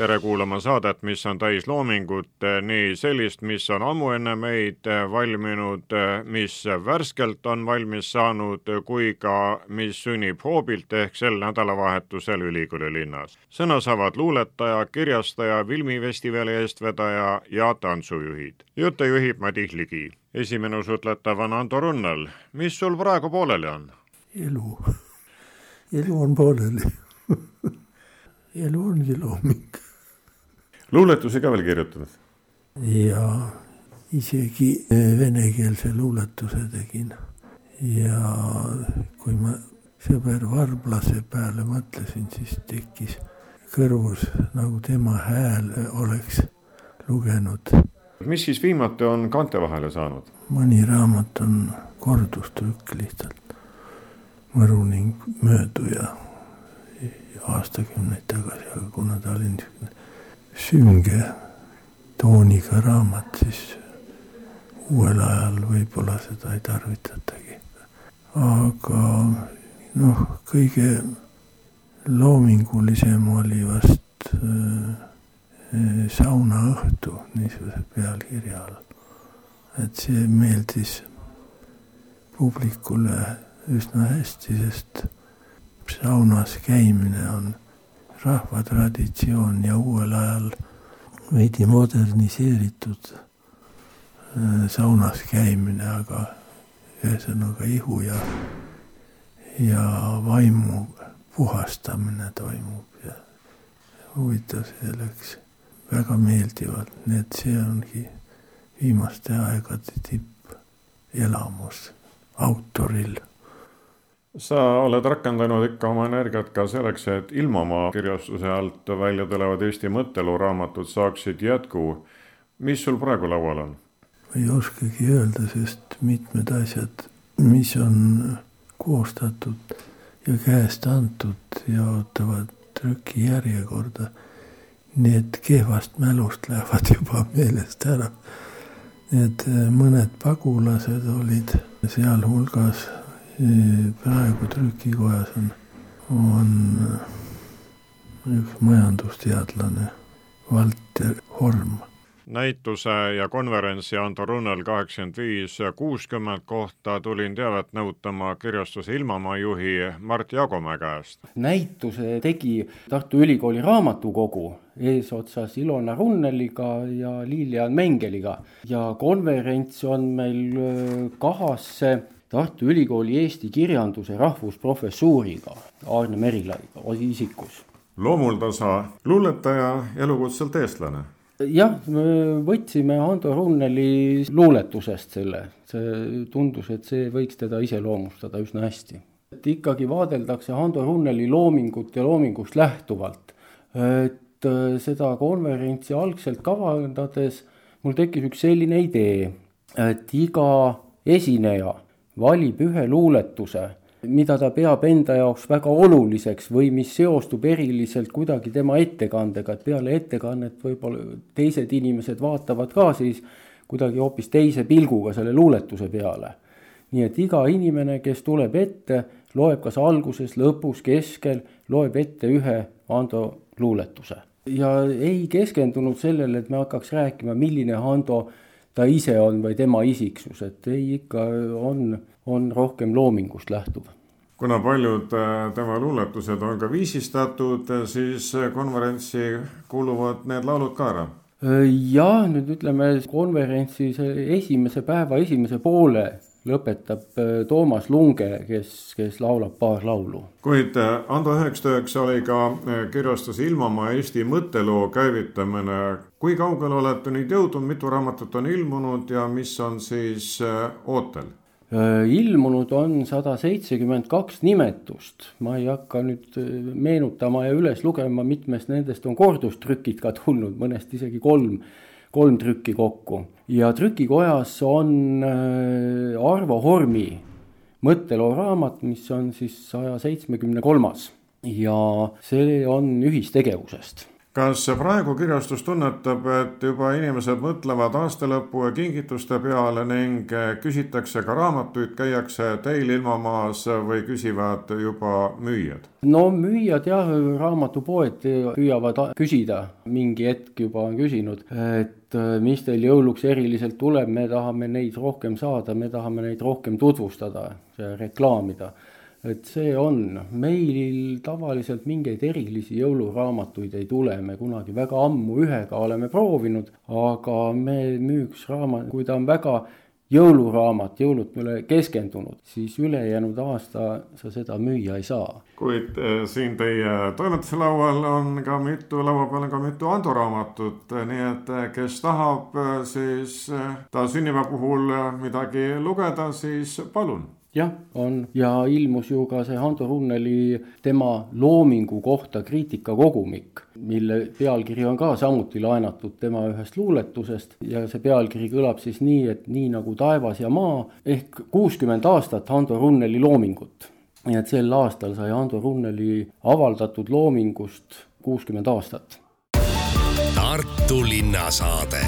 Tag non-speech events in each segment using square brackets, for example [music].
tere kuulama saadet, mis on täis loomingut, nii sellist, mis on ammu enne meid valminud, mis värskelt on valmis saanud, kui ka mis sünnib hoobilt ehk sel nädalavahetusel ülikooli linnas. sõna saavad luuletaja, kirjastaja, filmifestivali eestvedaja ja tantsujuhid. jutte juhib Madis Ligi. esimene usutletav on Ando Runnel. mis sul praegu pooleli on? elu, elu on pooleli [laughs] elu ongi looming luuletusi ka veel kirjutanud? ja isegi eh, venekeelse luuletuse tegin. ja kui ma sõber Varblase peale mõtlesin, siis tekkis kõrvus nagu tema hääl oleks lugenud. mis siis viimati on kaante vahele saanud? mõni raamat on kordustrükk lihtsalt. Mõru ning mööduja aastakümneid tagasi, aga kuna ta oli niisugune sünge tooniga raamat, siis uuel ajal võib-olla seda ei tarvitatagi. aga noh, kõige loomingulisem oli vast äh, saunaõhtu niisuguse pealkirja all. et see meeldis publikule üsna hästi, sest saunas käimine on rahvatraditsioon ja uuel ajal veidi moderniseeritud äh, saunas käimine, aga ühesõnaga ihu ja, ja vaimu puhastamine toimub ja huvitav, see läks väga meeldivalt, nii et see ongi viimaste aegade tippelamus autoril sa oled rakendanud ikka oma energiat ka selleks, et Ilmamaa kirjastuse alt välja tulevad Eesti mõtteluuraamatud saaksid jätku. mis sul praegu laual on? ei oskagi öelda, sest mitmed asjad, mis on koostatud ja käest antud ja ootavad trükijärjekorda, need kehvast mälust lähevad juba meelest ära. nii et mõned pagulased olid sealhulgas praegu trükikojas on, on üks majandusteadlane, Valter Horm. näituse ja konverentsi Ando Runnel kaheksakümmend viis, kuuskümmend kohta tulin teavet nõutama kirjastuse Ilmamaa juhi Mart Jagomäe käest. näituse tegi Tartu Ülikooli raamatukogu eesotsas Ilona Runneliga ja Lilian Mengeliga ja konverents on meil kahasse Tartu Ülikooli eesti kirjanduse rahvusprofessuuriga Aarne Merilaiga isikus. loomuldasa luuletaja, elukutselt eestlane. jah, me võtsime Hando Runneli luuletusest selle, see tundus, et see võiks teda iseloomustada üsna hästi. et ikkagi vaadeldakse Hando Runneli loomingut ja loomingust lähtuvalt. et äh, seda konverentsi algselt kavandades mul tekkis üks selline idee, et iga esineja valib ühe luuletuse, mida ta peab enda jaoks väga oluliseks või mis seostub eriliselt kuidagi tema ettekandega, et peale ettekannet võib-olla teised inimesed vaatavad ka siis kuidagi hoopis teise pilguga selle luuletuse peale. nii et iga inimene, kes tuleb ette, loeb kas alguses, lõpus, keskel, loeb ette ühe Ando luuletuse. ja ei keskendunud sellele, et me hakkaks rääkima, milline Ando ta ise on või tema isiksus, et ei, ikka on, on rohkem loomingust lähtuv. kuna paljud äh, tema luuletused on ka viisistatud, siis konverentsi kuuluvad need laulud ka ära? jah, nüüd ütleme konverentsi esimese päeva esimese poole lõpetab äh, Toomas Lunge, kes, kes laulab paar laulu. kuid äh, Ando üheks tööks oli ka äh, kirjastuse Ilmamaa Eesti mõtteloo käivitamine. kui kaugele olete nüüd jõudnud, mitu raamatut on ilmunud ja mis on siis ootel? Ilmunud on sada seitsekümmend kaks nimetust, ma ei hakka nüüd meenutama ja üles lugema, mitmest nendest on kordustrükid ka tulnud, mõnest isegi kolm kolm trükki kokku. Ja trükikojas on äh, Arvo Hormi mõtteloo raamat, mis on siis saja seitsmekümne kolmas. Ja see on ühistegevusest. Kas praegu kirjastus tunnetab, et juba inimesed mõtlevad aastalõpu ja kingituste peale ning küsitakse ka raamatuid, käiakse teil ilmamaas või küsivad juba müüjad? no müüjad jah, raamatupoed püüavad küsida, mingi hetk juba on küsinud, et mis teil jõuluks eriliselt tuleb, me tahame neid rohkem saada, me tahame neid rohkem tutvustada, reklaamida et see on, meil tavaliselt mingeid erilisi jõuluraamatuid ei tule, me kunagi väga ammu ühega oleme proovinud, aga me müüks raamat, kui ta on väga jõuluraamat, jõulutule keskendunud, siis ülejäänud aasta sa seda müüa ei saa. kuid äh, siin teie toimetuse laual on ka mitu, laua peal on ka mitu Ando raamatut, nii et äh, kes tahab äh, siis ta sünnipäeva puhul midagi lugeda, siis palun jah, on ja ilmus ju ka see Hando Runneli tema loomingu kohta kriitikakogumik, mille pealkiri on ka samuti laenatud tema ühest luuletusest ja see pealkiri kõlab siis nii, et nii nagu taevas ja maa ehk kuuskümmend aastat Hando Runneli loomingut. nii et sel aastal sai Hando Runneli avaldatud loomingust kuuskümmend aastat. Tartu linnasaade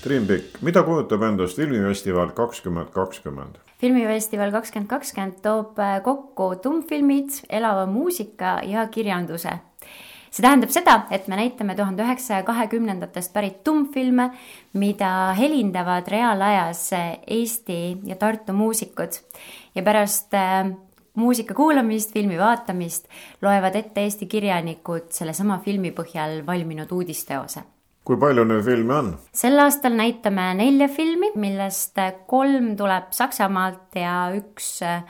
Triin Pikk, mida kujutab endast filmifestival kakskümmend kakskümmend? filmifestival kakskümmend kakskümmend toob äh, kokku tummfilmid, elava muusika ja kirjanduse. see tähendab seda, et me näitame tuhande üheksasaja kahekümnendatest pärit tummfilme, mida helindavad reaalajas äh, Eesti ja Tartu muusikud ja pärast äh, muusika kuulamist, filmi vaatamist loevad ette Eesti kirjanikud sellesama filmi põhjal valminud uudisteose kui palju neid filme on? sel aastal näitame nelja filmi, millest kolm tuleb Saksamaalt ja üks äh,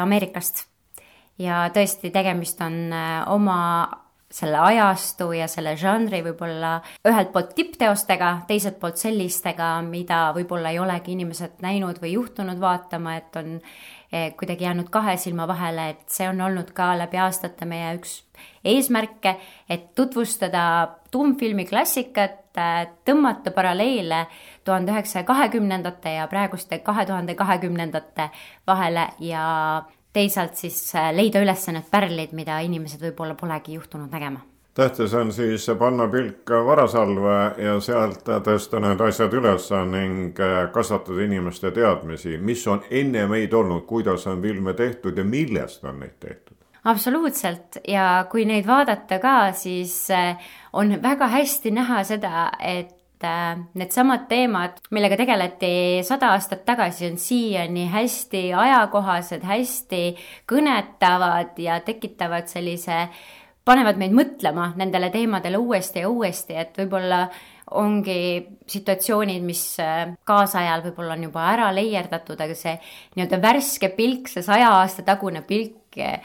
Ameerikast. ja tõesti, tegemist on äh, oma selle ajastu ja selle žanri võib-olla ühelt poolt tippteostega, teiselt poolt sellistega, mida võib-olla ei olegi inimesed näinud või juhtunud vaatama, et on Eh, kuidagi jäänud kahe silma vahele, et see on olnud ka läbi aastate meie üks eesmärke, et tutvustada tummfilmi klassikat, eh, tõmmata paralleele tuhande üheksasaja kahekümnendate ja praeguste kahe tuhande kahekümnendate vahele ja teisalt siis eh, leida üles need pärlid, mida inimesed võib-olla polegi juhtunud nägema tähtis on siis panna pilk varasalve ja sealt tõsta need asjad üles ning kasvatada inimeste teadmisi, mis on enne meid olnud, kuidas on filme tehtud ja millest on neid tehtud. Absoluutselt. Ja kui neid vaadata ka, siis eh, on väga hästi näha seda, et eh, needsamad teemad, millega tegeleti sada aastat tagasi, on siiani hästi ajakohased, hästi kõnetavad ja tekitavad sellise panevad meid mõtlema nendele teemadele uuesti ja uuesti, et võib-olla ongi situatsioonid, mis äh, kaasajal võib-olla on juba ära leierdatud, aga see nii-öelda värske pilk, see saja aasta tagune pilk äh,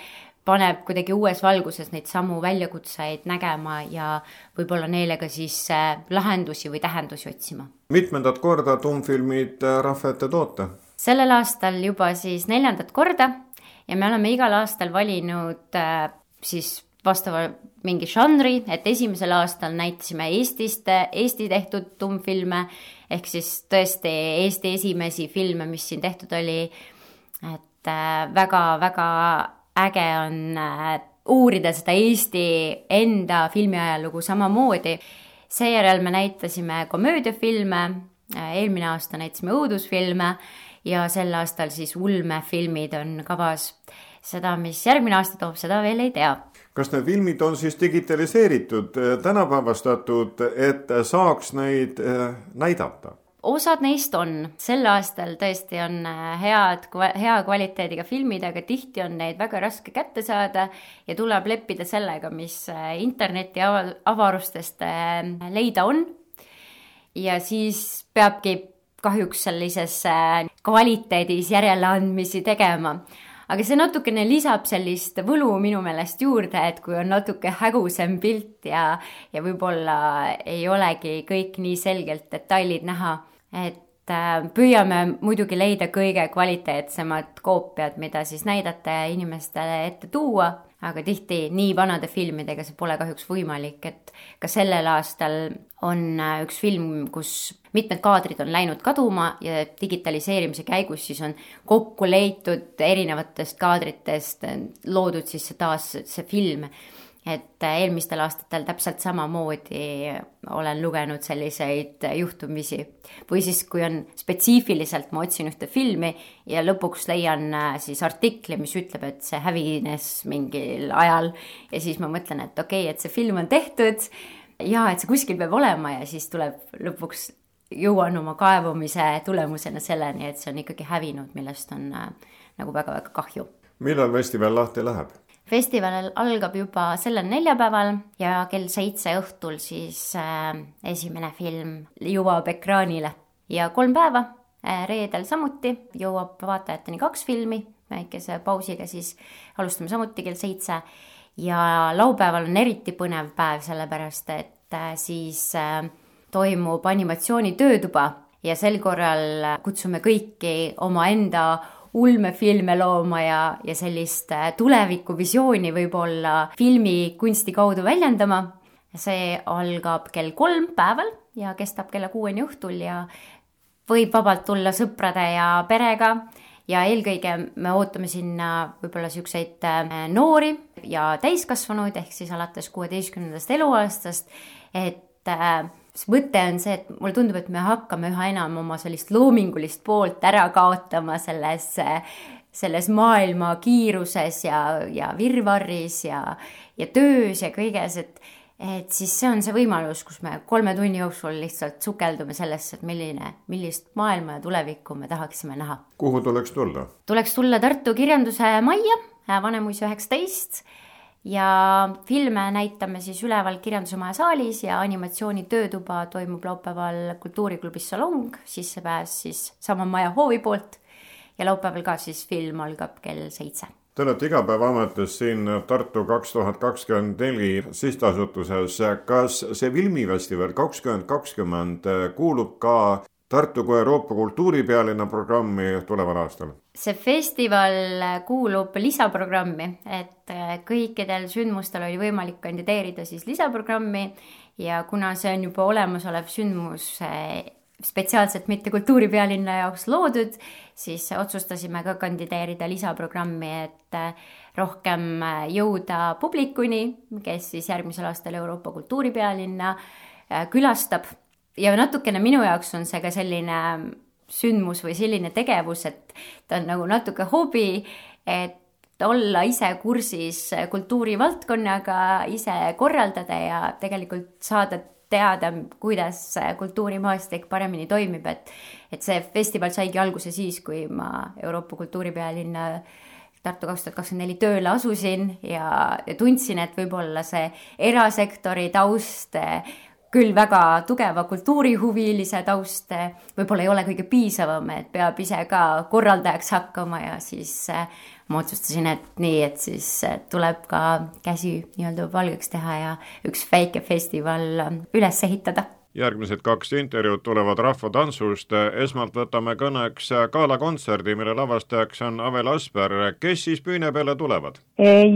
paneb kuidagi uues valguses neid samu väljakutseid nägema ja võib-olla neile ka siis äh, lahendusi või tähendusi otsima. mitmendat korda tummfilmid rahva ette toote? sellel aastal juba siis neljandat korda ja me oleme igal aastal valinud siis vastava mingi žanri, et esimesel aastal näitasime Eestist, Eesti tehtud tummfilme, ehk siis tõesti Eesti esimesi filme, mis siin tehtud oli. et väga-väga äh, äge on äh, uurida seda Eesti enda filmiajalugu samamoodi. seejärel me näitasime komöödiafilme, äh, eelmine aasta näitasime õudusfilme ja sel aastal siis ulmefilmid on kavas. seda, mis järgmine aasta toob, seda veel ei tea kas need filmid on siis digitaliseeritud, äh, tänapäevastatud, et saaks neid äh, näidata? osad neist on, sel aastal tõesti on äh, head, hea kvaliteediga filmid, aga tihti on neid väga raske kätte saada ja tuleb leppida sellega, mis interneti avarustest leida on. ja siis peabki kahjuks sellises kvaliteedis järeleandmisi tegema. Aga see natukene lisab sellist võlu minu meelest juurde, et kui on natuke hägusam pilt ja, ja võib-olla ei olegi kõik nii selgelt detailid näha, et äh, püüame muidugi leida kõige kvaliteetsemad koopiad, mida siis näidata ja inimestele ette tuua aga tihti nii vanade filmidega see pole kahjuks võimalik, et ka sellel aastal on äh, üks film, kus mitmed kaadrid on läinud kaduma ja digitaliseerimise käigus siis on kokku leitud erinevatest kaadritest, loodud siis taas see film. Et eelmistel aastatel täpselt samamoodi olen lugenud selliseid juhtumisi. või siis, kui on spetsiifiliselt, ma otsin ühte filmi ja lõpuks leian äh, siis artikli, mis ütleb, et see hävines mingil ajal ja siis ma mõtlen, et okei okay,, et see film on tehtud ja et see kuskil peab olema ja siis tuleb lõpuks jõuan oma kaevamise tulemusena selleni, et see on ikkagi hävinud, millest on äh, nagu väga-väga kahju. millal festival lahti läheb? Festival algab juba sellel neljapäeval ja kell seitse õhtul siis äh, esimene film jõuab ekraanile. Ja kolm päeva äh, reedel samuti jõuab vaatajateni kaks filmi, väikese pausiga siis alustame samuti kell seitse. Ja laupäeval on eriti põnev päev, sellepärast et äh, siis toimub animatsiooni töötuba ja sel korral kutsume kõiki omaenda ulmefilme looma ja, ja sellist äh, tulevikuvisiooni võib-olla filmikunsti kaudu väljendama. see algab kell kolm päeval ja kestab kella kuueni õhtul ja võib vabalt tulla sõprade ja perega ja eelkõige me ootame sinna võib-olla siukseid äh, noori ja täiskasvanuid ehk siis alates kuueteistkümnendast eluaastast, et äh, mõte on see, et mulle tundub, et me hakkame üha enam oma sellist loomingulist poolt ära kaotama selles, selles maailma kiiruses ja, ja virvarris ja, ja töös ja kõiges, et et siis see on see võimalus, kus me kolme tunni jooksul lihtsalt sukeldume sellesse, et milline, millist maailma ja tulevikku me tahaksime näha. kuhu tuleks tulla? tuleks tulla Tartu Kirjanduse Majja, Vanemuise üheksateist ja filme näitame siis üleval Kirjanduse Maja saalis ja animatsiooni töötuba toimub laupäeval Kultuuriklubis Salong, sissepääs siis sama maja hoovi poolt ja laupäeval ka siis film algab kell seitse. Te olete igapäevaametis siin Tartu kaks tuhat kakskümmend neli sihtasutuses. kas see filmifestival kakskümmend kakskümmend kuulub ka Tartu kui Euroopa kultuuripealinna programmi tuleval aastal? See festival kuulub lisaprogrammi, et äh, kõikidel sündmustel oli võimalik kandideerida siis lisaprogrammi ja kuna see on juba olemasolev sündmus äh, spetsiaalselt mitte kultuuripealinna jaoks loodud, siis otsustasime ka kandideerida lisaprogrammi, et äh, rohkem jõuda publikuni, kes siis järgmisel aastal Euroopa kultuuripealinna külastab. Ja natukene minu jaoks on see ka selline sündmus või selline tegevus, et ta on nagu natuke hobi, et olla ise kursis kultuurivaldkonnaga, ise korraldada ja tegelikult saada teada, kuidas kultuurimaastik paremini toimib, et et see festival saigi alguse siis, kui ma Euroopa kultuuripealinna Tartu kaks tuhat kakskümmend neli tööle asusin ja, ja tundsin, et võib-olla see erasektori taust küll väga tugeva kultuurihuvilise taust, võib-olla ei ole kõige piisavam, et peab ise ka korraldajaks hakkama ja siis äh, ma otsustasin, et nii, et siis äh, tuleb ka käsi nii-öelda valgeks teha ja üks väike festival äh, üles ehitada järgmised kaks intervjuud tulevad Rahvatantsust. esmalt võtame kõneks galakontserdi, mille lavastajaks on Avel Asper. kes siis püüne peale tulevad?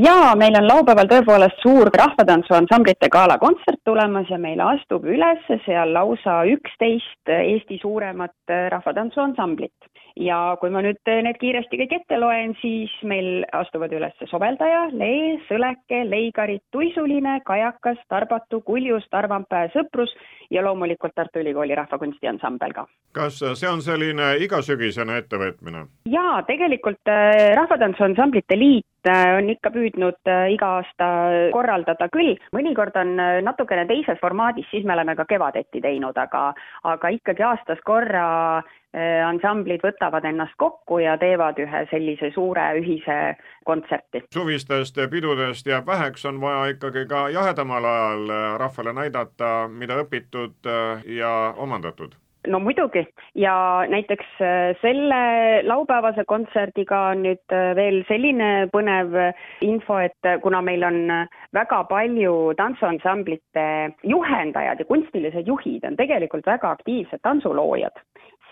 jaa, meil on laupäeval tõepoolest suur rahvatantsuansamblite galakontsert tulemas ja meile astub üles seal lausa üksteist Eesti suuremat rahvatantsuansamblit ja kui ma nüüd need kiiresti kõik ette loen, siis meil astuvad üles Soveldaja, Lee, Sõleke, Leigarit, Tuisuline, Kajakas, Tarbatu, Kuljus, Tarvampää, Sõprus ja loomulikult Tartu Ülikooli Rahvakunstiansambel ka. kas see on selline igasügisene ettevõtmine? jaa, tegelikult äh, Rahvatantsuansamblite Liit on ikka püüdnud äh, iga aasta korraldada küll, mõnikord on natukene teises formaadis, siis me oleme ka kevadeti teinud, aga aga ikkagi aastas korra Äh, ansamblid võtavad ennast kokku ja teevad ühe sellise suure ühise kontserti. suvistest pidudest jääb väheks, on vaja ikkagi ka jahedamal ajal äh, rahvale näidata, mida õpitud äh, ja omandatud no muidugi. Ja näiteks selle laupäevase kontserdiga on nüüd veel selline põnev info, et kuna meil on väga palju tantsuansamblite juhendajad ja kunstilised juhid on tegelikult väga aktiivsed tantsuloojad,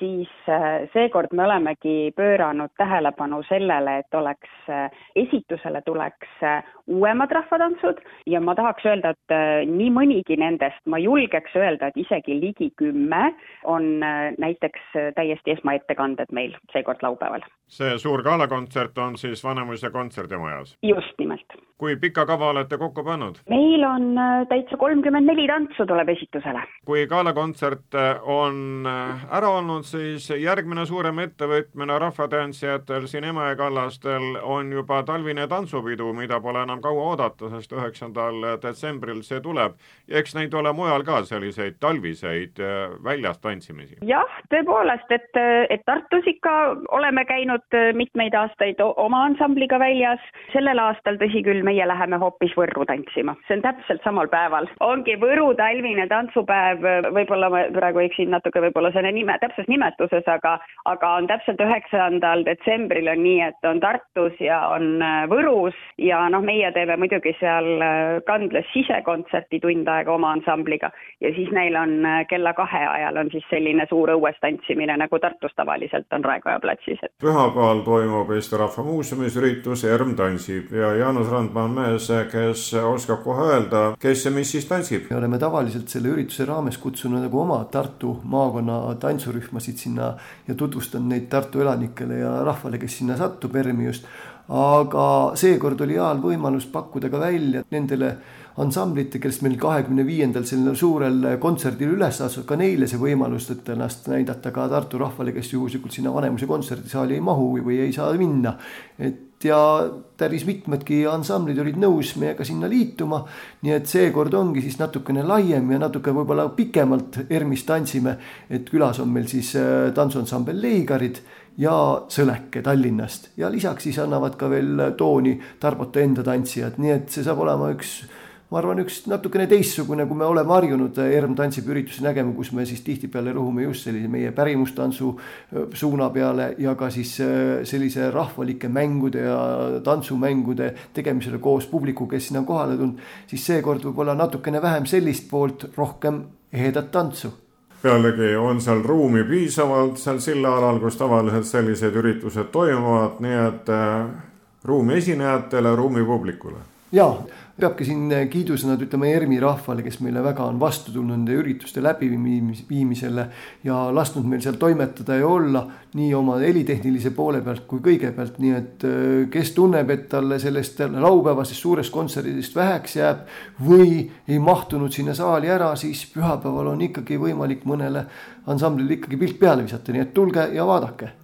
siis äh, seekord me olemegi pööranud tähelepanu sellele, et oleks, äh, esitusele tuleks äh, uuemad rahvatantsud ja ma tahaks öelda, et nii mõnigi nendest, ma julgeks öelda, et isegi ligi kümme on näiteks täiesti esmaettekanded meil seekord laupäeval. see suur galakontsert on siis Vanemuise kontserdimajas? just nimelt. kui pika kava olete kokku pannud? meil on täitsa kolmkümmend neli tantsu tuleb esitusele. kui galakontsert on ära olnud, siis järgmine suurem ettevõtmine rahvatantsijatel siin Emajõe kallastel on juba talvine tantsupidu, mida pole enam kaua oodata, sest üheksandal detsembril see tuleb. eks neid ole mujal ka selliseid talviseid äh, väljas tantsimisi. jah, tõepoolest, et, et Tartus ikka oleme käinud mitmeid aastaid oma ansambliga väljas. sellel aastal, tõsi küll, meie läheme hoopis Võrru tantsima, see on täpselt samal päeval. ongi Võru talvine tantsupäev, võib-olla ma praegu eksin natuke võib-olla selle nime, täpses nimetuses, aga, aga on täpselt üheksandal detsembril on nii, et on Tartus ja on äh, Võrus ja noh, meie teeme muidugi seal äh, Kandlas sisekontserti tund aega oma ansambliga ja siis neil on äh, kella kahe ajal on siis selline suur õues tantsimine, nagu Tartus tavaliselt on Raekoja platsis. pühapäeval toimub Eesti Rahva Muuseumis üritus ERM tantsib ja Jaanus Randma on mees, kes oskab kohe öelda, kes ja mis siis tantsib. me oleme tavaliselt selle ürituse raames kutsunud nagu oma Tartu maakonna tantsurühmasid sinna ja tutvustan neid Tartu elanikele ja rahvale, kes sinna satub, ERM-i just. aga seekord oli heal võimalus pakkuda ka välja nendele ansamblite, kes meil kahekümne viiendal sellisel suurel kontserdil üles asuvad, ka neile see võimalus, et ennast näidata ka Tartu rahvale, kes juhuslikult sinna Vanemuise kontserdisaali ei mahu või ei saa minna. et ja päris mitmedki ansamblid olid nõus meiega sinna liituma. nii et seekord ongi siis natukene laiem ja natuke võib-olla pikemalt ERM-is tantsime. et külas on meil siis äh, tantsuansambel Leigarid ja Sõleke Tallinnast ja lisaks siis annavad ka veel tooni Tarbote enda tantsijad, nii et see saab olema üks ma arvan, üks natukene teistsugune, kui me oleme harjunud ERM tantsib üritusi nägema, kus me siis tihtipeale rõhume just sellise meie pärimustantsu suuna peale ja ka siis sellise rahvalike mängude ja tantsumängude tegemisele koos publikuga, kes sinna kohale tulnud, siis seekord võib-olla natukene vähem sellist poolt, rohkem ehedat tantsu pealegi on seal ruumi piisavalt seal silla-alal, kus tavaliselt sellised üritused toimuvad, nii et ruumi esinejatele, ruumi publikule. jaa peabki siin kiidusõnad ütlema ERMi rahvale, kes meile väga on vastu tulnud nende ürituste läbiviimisele ja lasknud meil seal toimetada ja olla nii oma helitehnilise poole pealt kui kõige pealt, nii et äh, kes tunneb, et talle sellest laupäevasest suurest kontserdist väheks jääb või ei mahtunud sinna saali ära, siis pühapäeval on ikkagi võimalik mõnele ansamblile ikkagi pilt peale visata, nii et tulge ja vaadake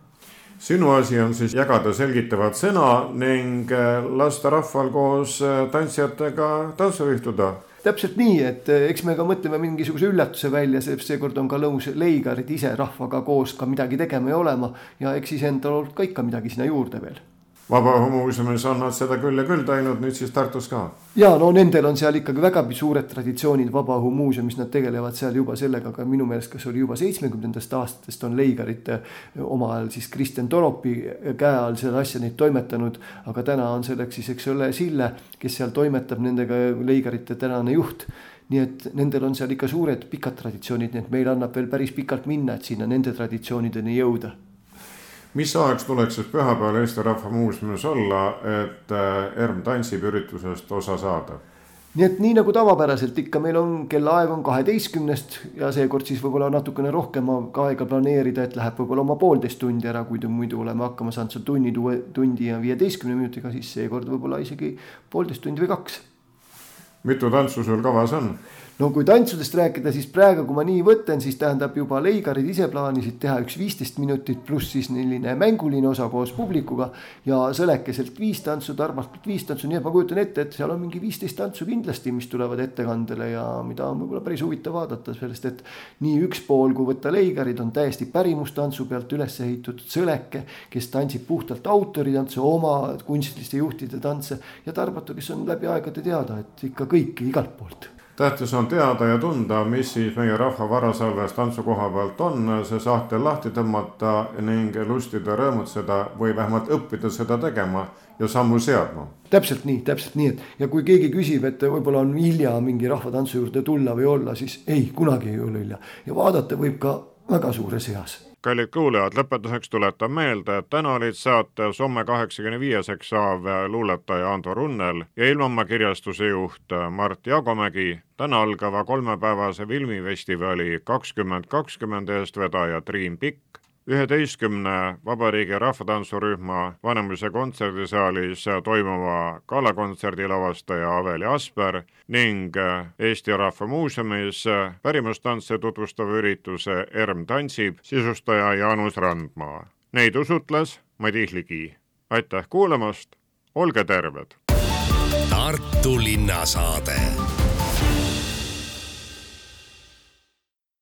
sinu asi on siis jagada selgitavat sõna ning äh, lasta rahval koos äh, tantsijatega tantsu ühtuda täpselt nii, et äh, eks me ka mõtleme mingisuguse üllatuse välja, seekord on ka lõus leigarid ise rahvaga koos ka midagi tegema ja olema ja eks iseendal olnud ka ikka midagi sinna juurde veel Vabaõhumuuseumis on nad seda küll ja küll teinud, nüüd siis Tartus ka. ja no nendel on seal ikkagi väga suured traditsioonid Vabaõhumuuseumis, nad tegelevad seal juba sellega, aga minu meelest, kas oli juba seitsmekümnendast aastatest on Leigarite oma ajal siis Kristjan Toropi käe all seda asja neid toimetanud. aga täna on selleks siis, eks ole, Sille, kes seal toimetab nendega, Leigarite tänane juht nii et nendel on seal ikka suured pikad traditsioonid, nii et meil annab veel päris pikalt minna, et sinna nende traditsioonideni jõuda mis ajaks tuleks siis pühapäeval Eesti Rahva Muuseumis olla, et äh, ERM tantsib üritusest osa saada? nii et nii nagu tavapäraselt ikka meil on kellaaeg on kaheteistkümnest ja seekord siis võib-olla natukene rohkem aega planeerida, et läheb võib-olla oma poolteist tundi ära, kui muidu oleme hakkama saanud seal tunni, tundi ja viieteistkümne minutiga, siis seekord võib-olla isegi poolteist tundi või kaks. mitu tantsu sul kavas on? No kui tantsudest rääkida, siis praegu, kui ma nii võtan, siis tähendab juba Leigarid ise plaanisid teha üks viisteist minutit pluss siis selline mänguline osa koos publikuga. ja Sõlekeselt viis tantsu, Tarvalt viis tantsu, nii et ma kujutan ette, et seal on mingi viisteist tantsu kindlasti, mis tulevad ettekandele ja mida on võib-olla päris huvitav vaadata, sellest et. nii üks pool, kui võtta Leigarid, on täiesti pärimustantsu pealt üles ehitatud Sõleke, kes tantsib puhtalt autoritantse, oma kunstiliste juhtide tantse ja Tarbatu, kes on läbi aegade teada, et ikka kõike igalt poolt tähtis on teada ja tunda, mis siis meie rahva varasalves tantsukoha pealt on, see sahtel lahti tõmmata ning lustida, rõõmutseda või vähemalt õppida seda tegema ja sammu seadma. täpselt nii, täpselt nii, et ja kui keegi küsib, et võib-olla on hilja mingi rahvatantsu juurde tulla või olla, siis ei, kunagi ei ole hilja ja vaadata võib ka väga suures eas kallid kuulajad, lõpetuseks tuletan meelde, et täna olid saates homme kaheksakümne viieseks saav luuletaja Ando Runnel ja Ilmamaa kirjastuse juht Mart Jagomägi, täna algava kolmepäevase filmifestivali kakskümmend kakskümmend eestvedaja Triin Pikk üheteistkümne Vabariigi Rahvatantsurühma Vanemuise kontserdisaalis toimuva galakontserdi lavastaja Aveli Asper ning Eesti Rahva Muuseumis pärimustantse tutvustava ürituse ERM tantsib sisustaja Jaanus Randmaa. Neid usutles Madis Ligi. aitäh kuulamast, olge terved! Tartu linnasaade